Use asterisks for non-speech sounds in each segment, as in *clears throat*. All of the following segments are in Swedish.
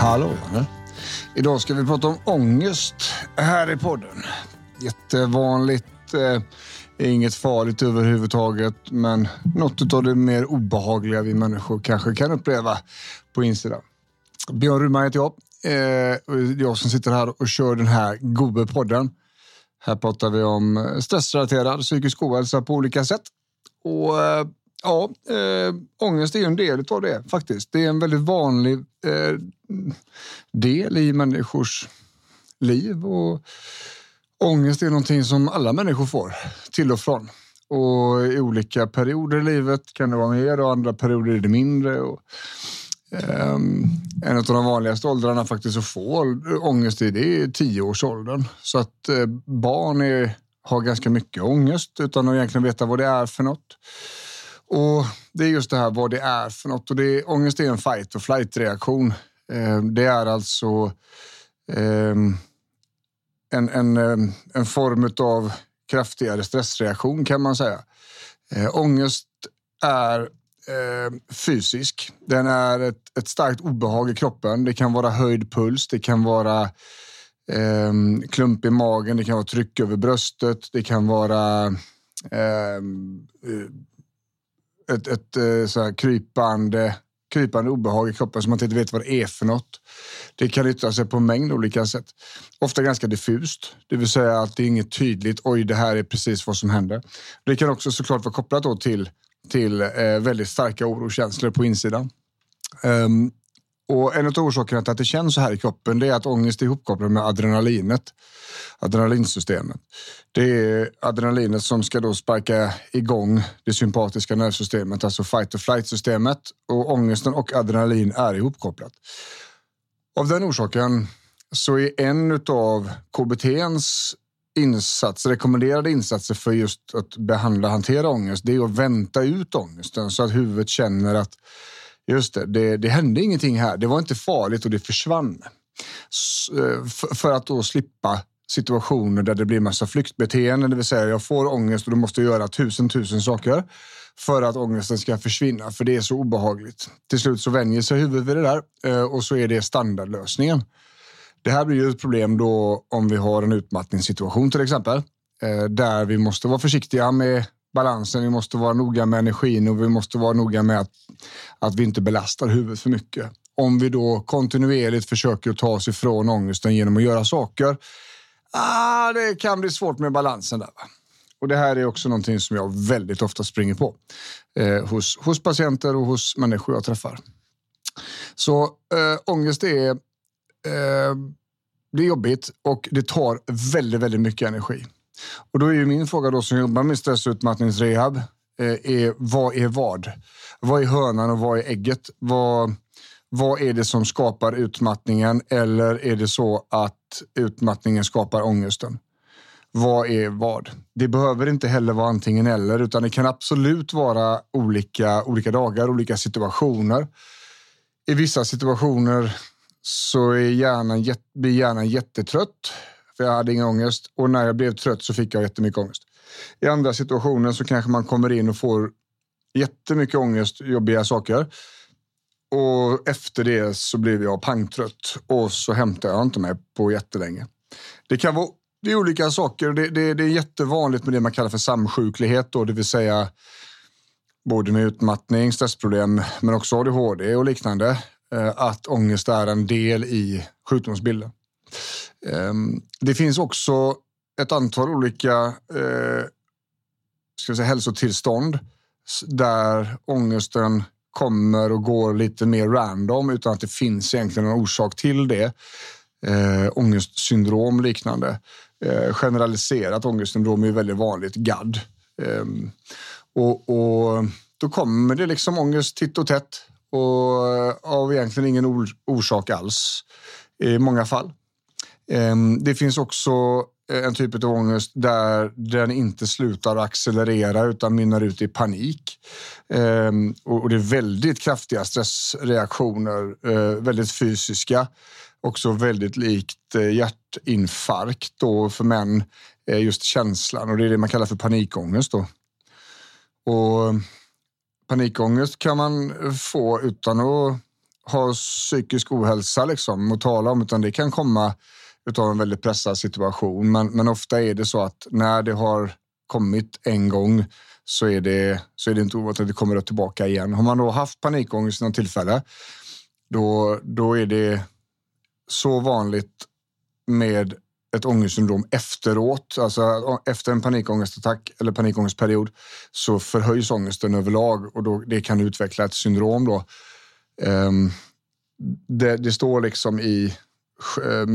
Hallå. Idag ska vi prata om ångest här i podden. Jättevanligt, eh, inget farligt överhuvudtaget, men något av det mer obehagliga vi människor kanske kan uppleva på insidan. Björn Rudman heter jag. Eh, det är jag som sitter här och kör den här gobe podden. Här pratar vi om stressrelaterad psykisk ohälsa på olika sätt. Och eh, ja, äh, ångest är en del av det faktiskt. Det är en väldigt vanlig äh, del i människors liv och ångest är någonting som alla människor får till och från. Och i olika perioder i livet kan det vara mer och andra perioder är det mindre. Och, äh, en av de vanligaste åldrarna faktiskt att få ångest i det är tioårsåldern. Så att eh, barn är, har ganska mycket ångest utan att egentligen veta vad det är för något. Och Det är just det här vad det är för något. Och det är, ångest är en fight och flight reaktion. Eh, det är alltså eh, en, en, ehm, en form av kraftigare stressreaktion kan man säga. Eh, ångest är eh, fysisk. Den är ett, ett starkt obehag i kroppen. Det kan vara höjd puls, det kan vara eh, klump i magen, det kan vara tryck över bröstet, det kan vara ehm, eh, ett, ett eh, så här krypande, krypande obehag i kroppen som man inte vet vad det är för något. Det kan yttra sig på en mängd olika sätt. Ofta ganska diffust, det vill säga att det är inget tydligt. Oj, det här är precis vad som händer. Det kan också såklart vara kopplat då till, till eh, väldigt starka orokänslor på insidan. Um, och en av orsakerna till att det känns så här i kroppen det är att ångest är ihopkopplad med adrenalinet, adrenalinsystemet. Det är adrenalinet som ska då sparka igång det sympatiska nervsystemet, alltså fight or flight systemet. Och ångesten och adrenalin är ihopkopplat. Av den orsaken så är en av KBTs insats, rekommenderade insatser för just att behandla och hantera ångest, det är att vänta ut ångesten så att huvudet känner att Just det, det, det hände ingenting här. Det var inte farligt och det försvann. Eh, för att då slippa situationer där det blir massa flyktbeteende, det vill säga jag får ångest och då måste jag göra tusen tusen saker för att ångesten ska försvinna, för det är så obehagligt. Till slut så vänjer sig huvudet vid det där eh, och så är det standardlösningen. Det här blir ju ett problem då om vi har en utmattningssituation till exempel, eh, där vi måste vara försiktiga med balansen. Vi måste vara noga med energin och vi måste vara noga med att, att vi inte belastar huvudet för mycket. Om vi då kontinuerligt försöker ta oss ifrån ångesten genom att göra saker, ah, det kan bli svårt med balansen där. Och Det här är också någonting som jag väldigt ofta springer på eh, hos, hos patienter och hos människor jag träffar. Så eh, ångest är, eh, det är jobbigt och det tar väldigt, väldigt mycket energi. Och då är ju min fråga då som jobbar med stressutmattningsrehab, eh, är vad är vad? Vad är hönan och vad är ägget? Vad, vad är det som skapar utmattningen eller är det så att utmattningen skapar ångesten? Vad är vad? Det behöver inte heller vara antingen eller, utan det kan absolut vara olika, olika dagar, olika situationer. I vissa situationer så är hjärnan, blir hjärnan jättetrött för jag hade ingen ångest. Och när jag blev trött så fick jag jättemycket ångest. I andra situationer så kanske man kommer in och får jättemycket ångest, jobbiga saker. Och efter det så blev jag pangtrött och så hämtade jag inte mig på jättelänge. Det kan vara det är olika saker. Det, det, det är jättevanligt med det man kallar för samsjuklighet, då, det vill säga både med utmattning, stressproblem, men också ADHD och liknande. Eh, att ångest är en del i sjukdomsbilden. Ehm, det finns också ett antal olika eh, ska säga, hälsotillstånd där ångesten kommer och går lite mer random utan att det finns egentligen en orsak till det. Äh, ångestsyndrom liknande. Äh, generaliserat ångestsyndrom är väldigt vanligt, GAD. Eh, och, och, då kommer det liksom ångest titt och tätt och av egentligen ingen or orsak alls i många fall. Ehm, det finns också eh, en typ av ångest där den inte slutar accelerera utan mynnar ut i panik. Ehm, och det är väldigt kraftiga stressreaktioner, eh, väldigt fysiska. Också väldigt likt eh, hjärtinfarkt då för män, just känslan och det är det man kallar för panikångest. Då. Och panikångest kan man få utan att ha psykisk ohälsa liksom, att tala om, utan det kan komma utav en väldigt pressad situation. Men, men ofta är det så att när det har kommit en gång så är det, så är det inte ovanligt att det kommer tillbaka igen. Har man då haft panikångest något tillfälle, då, då är det så vanligt med ett ångestsyndrom efteråt, alltså efter en panikångestattack eller panikångestperiod så förhöjs ångesten överlag och då, det kan utveckla ett syndrom. Då. Um, det, det, står liksom i uh,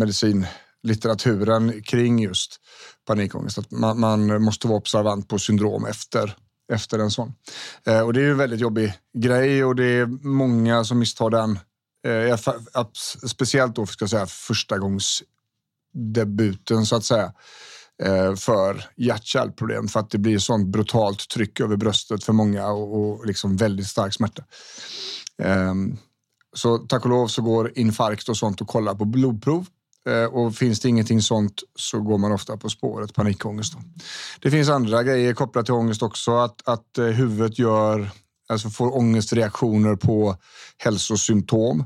litteraturen kring just panikångest att man, man, måste vara observant på syndrom efter, efter en sån. Eh, och det är en väldigt jobbig grej och det är många som misstar den Eh, speciellt då ska jag säga första gångs debuten så att säga eh, för hjärt-kärlproblem för att det blir sånt brutalt tryck över bröstet för många och, och liksom väldigt stark smärta. Um, så tack och lov så går infarkt och sånt och kollar på blodprov Eh, och finns det ingenting sånt så går man ofta på spåret panikångest. Då. Det finns andra grejer kopplat till ångest också, att, att eh, huvudet gör, alltså får ångestreaktioner på hälsosymptom.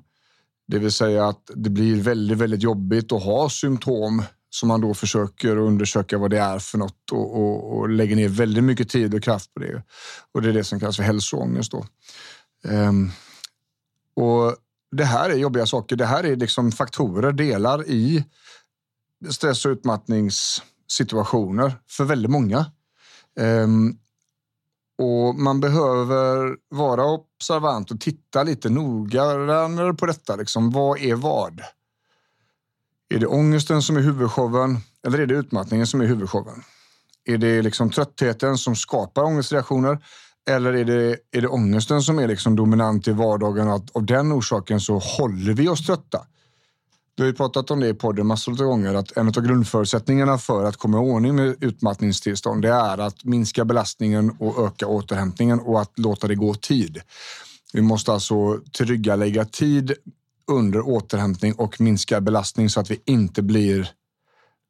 Det vill säga att det blir väldigt, väldigt jobbigt att ha symptom som man då försöker undersöka vad det är för något och, och, och lägger ner väldigt mycket tid och kraft på det. Och det är det som kallas för hälsoångest. Då. Um, och det här är jobbiga saker. Det här är liksom faktorer, delar i stress och utmattningssituationer för väldigt många. Um, och man behöver vara observant och titta lite noggrannare på detta. Liksom, vad är vad? Är det ångesten som är huvudshowen eller är det utmattningen som är huvudshowen? Är det liksom tröttheten som skapar ångestreaktioner eller är det, är det ångesten som är liksom dominant i vardagen och att av den orsaken så håller vi oss trötta? Vi har ju pratat om det i podden massor av gånger att en av grundförutsättningarna för att komma i ordning med utmattningstillstånd det är att minska belastningen och öka återhämtningen och att låta det gå tid. Vi måste alltså trygga lägga tid under återhämtning och minska belastning så att vi inte blir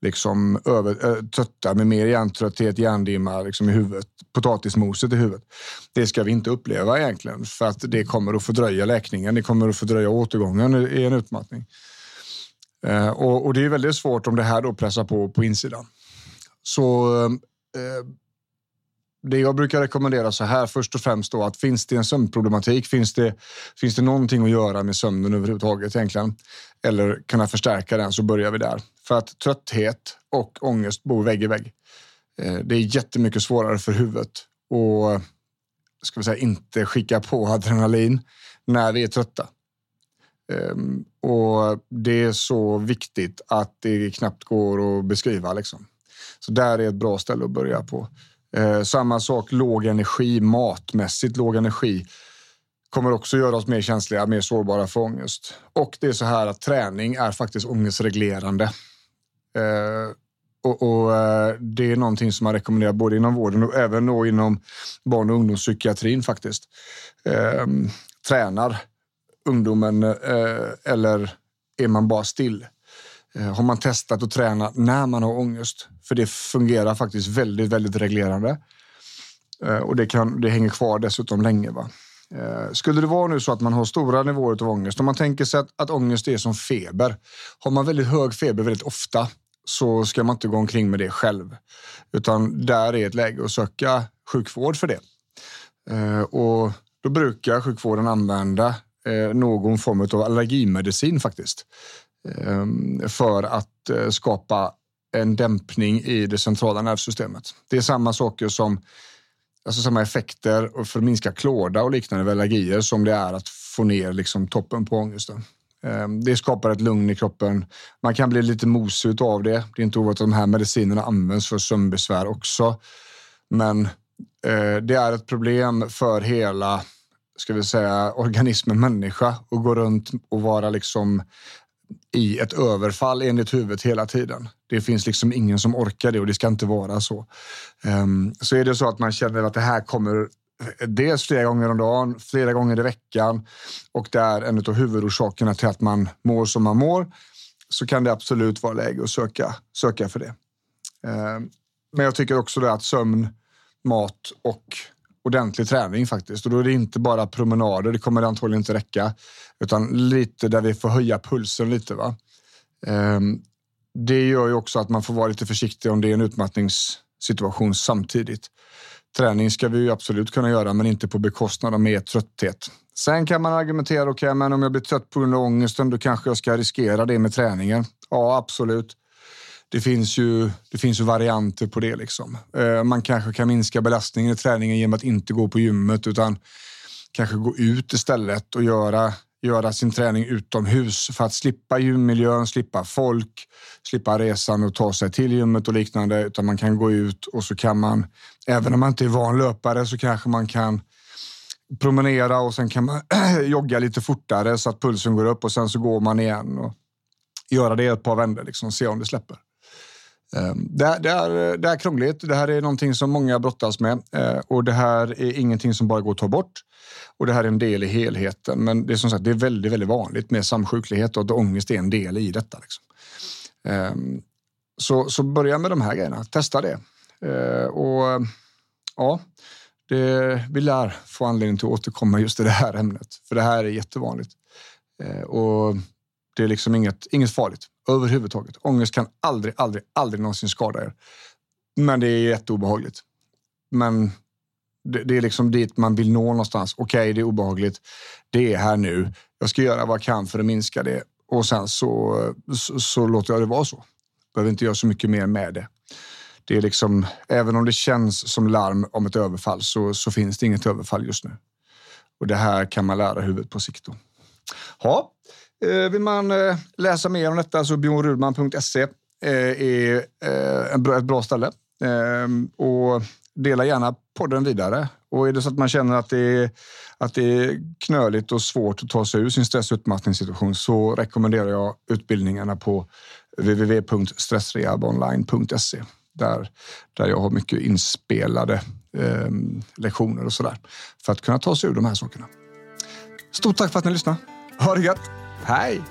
liksom över, äh, trötta med mer hjärntrötthet, hjärndimma liksom i huvudet, potatismoset i huvudet. Det ska vi inte uppleva egentligen för att det kommer att fördröja läkningen. Det kommer att fördröja återgången i en utmattning. Eh, och, och, det är väldigt svårt om det här då pressar på på insidan. Så eh, det jag brukar rekommendera så här först och främst då att finns det en sömnproblematik, finns det, finns det någonting att göra med sömnen överhuvudtaget egentligen? Eller kunna förstärka den så börjar vi där. För att trötthet och ångest bor vägg i vägg. Eh, det är jättemycket svårare för huvudet och ska vi säga inte skicka på adrenalin när vi är trötta. Ehm, och det är så viktigt att det knappt går att beskriva. Liksom. Så där är ett bra ställe att börja på. Eh, samma sak låg energi, matmässigt låg energi kommer också göra oss mer känsliga, mer sårbara för ångest. Och det är så här att träning är faktiskt ångestreglerande. Eh, och, och eh, Det är någonting som man rekommenderar både inom vården och även då inom barn och ungdomspsykiatrin faktiskt. Ehm, tränar ungdomen eh, eller är man bara still? Eh, har man testat att träna när man har ångest? För det fungerar faktiskt väldigt, väldigt reglerande. Och det, kan, det hänger kvar dessutom länge. Va? Eh, skulle det vara nu så att man har stora nivåer av ångest, om man tänker sig att, att ångest är som feber. Har man väldigt hög feber väldigt ofta så ska man inte gå omkring med det själv. Utan där är ett läge att söka sjukvård för det. Eh, och då brukar sjukvården använda eh, någon form av allergimedicin faktiskt. Ehm, för att skapa en dämpning i det centrala nervsystemet. Det är samma saker som alltså samma effekter för att minska klåda och liknande vid allergier som det är att få ner liksom toppen på ångesten. Ehm, det skapar ett lugn i kroppen. Man kan bli lite mosig av det. Det är inte ovanligt att de här medicinerna används för sömnbesvär också. Men eh, det är ett problem för hela ska vi säga, organismen människa och gå runt och vara liksom i ett överfall enligt huvudet hela tiden. Det finns liksom ingen som orkar det och det ska inte vara så. Um, så är det så att man känner att det här kommer dels flera gånger om dagen, flera gånger i veckan och det är en av huvudorsakerna till att man mår som man mår så kan det absolut vara läge att söka, söka för det. Um, men jag tycker också att sömn, mat och ordentlig träning faktiskt. Och då är det inte bara promenader, det kommer antagligen inte räcka. Utan lite där vi får höja pulsen lite. Va? Ehm, det gör ju också att man får vara lite försiktig om det är en utmattningssituation samtidigt. Träning ska vi ju absolut kunna göra, men inte på bekostnad av mer trötthet. Sen kan man argumentera, okej, okay, men om jag blir trött på grund av ångesten, då kanske jag ska riskera det med träningen. Ja, absolut. Det finns ju, det finns ju varianter på det. Liksom. Eh, man kanske kan minska belastningen i träningen genom att inte gå på gymmet utan kanske gå ut istället och göra, göra sin träning utomhus för att slippa gymmiljön, slippa folk, slippa resan och ta sig till gymmet och liknande. Utan man kan gå ut och så kan man, även om man inte är van löpare, så kanske man kan promenera och sen kan man *clears throat* jogga lite fortare så att pulsen går upp och sen så går man igen och göra det ett par vändor liksom, se om det släpper. Ehm, det, det, är, det är krångligt. Det här är någonting som många brottas med ehm, och det här är ingenting som bara går att ta bort. Och det här är en del i helheten. Men det är som sagt, det är väldigt, väldigt vanligt med samsjuklighet och att ångest är en del i detta. Liksom. Ehm, så, så börja med de här grejerna. Testa det. Och ja, det, vi lär få anledning till att återkomma just i det här ämnet. För det här är jättevanligt. Och det är liksom inget, inget farligt överhuvudtaget. Ångest kan aldrig, aldrig, aldrig någonsin skada er. Men det är jätteobehagligt. Men det, det är liksom dit man vill nå någonstans. Okej, okay, det är obehagligt. Det är här nu. Jag ska göra vad jag kan för att minska det och sen så, så, så låter jag det vara så. Behöver inte göra så mycket mer med det. Det är liksom, även om det känns som larm om ett överfall så, så finns det inget överfall just nu. Och det här kan man lära huvudet på sikt. Då. Ja, Eh, vill man eh, läsa mer om detta så bjornrudman.se eh, är ett bra ställe. Och dela gärna podden vidare. Och är det så att man känner att det är, att det är knöligt och svårt att ta sig ur sin stress och utmattningssituation så rekommenderar jag utbildningarna på www.stressrehabonline.se där, där jag har mycket inspelade eh, lektioner och sådär för att kunna ta sig ur de här sakerna. Stort tack för att ni lyssnade. Ha det gött! Hej!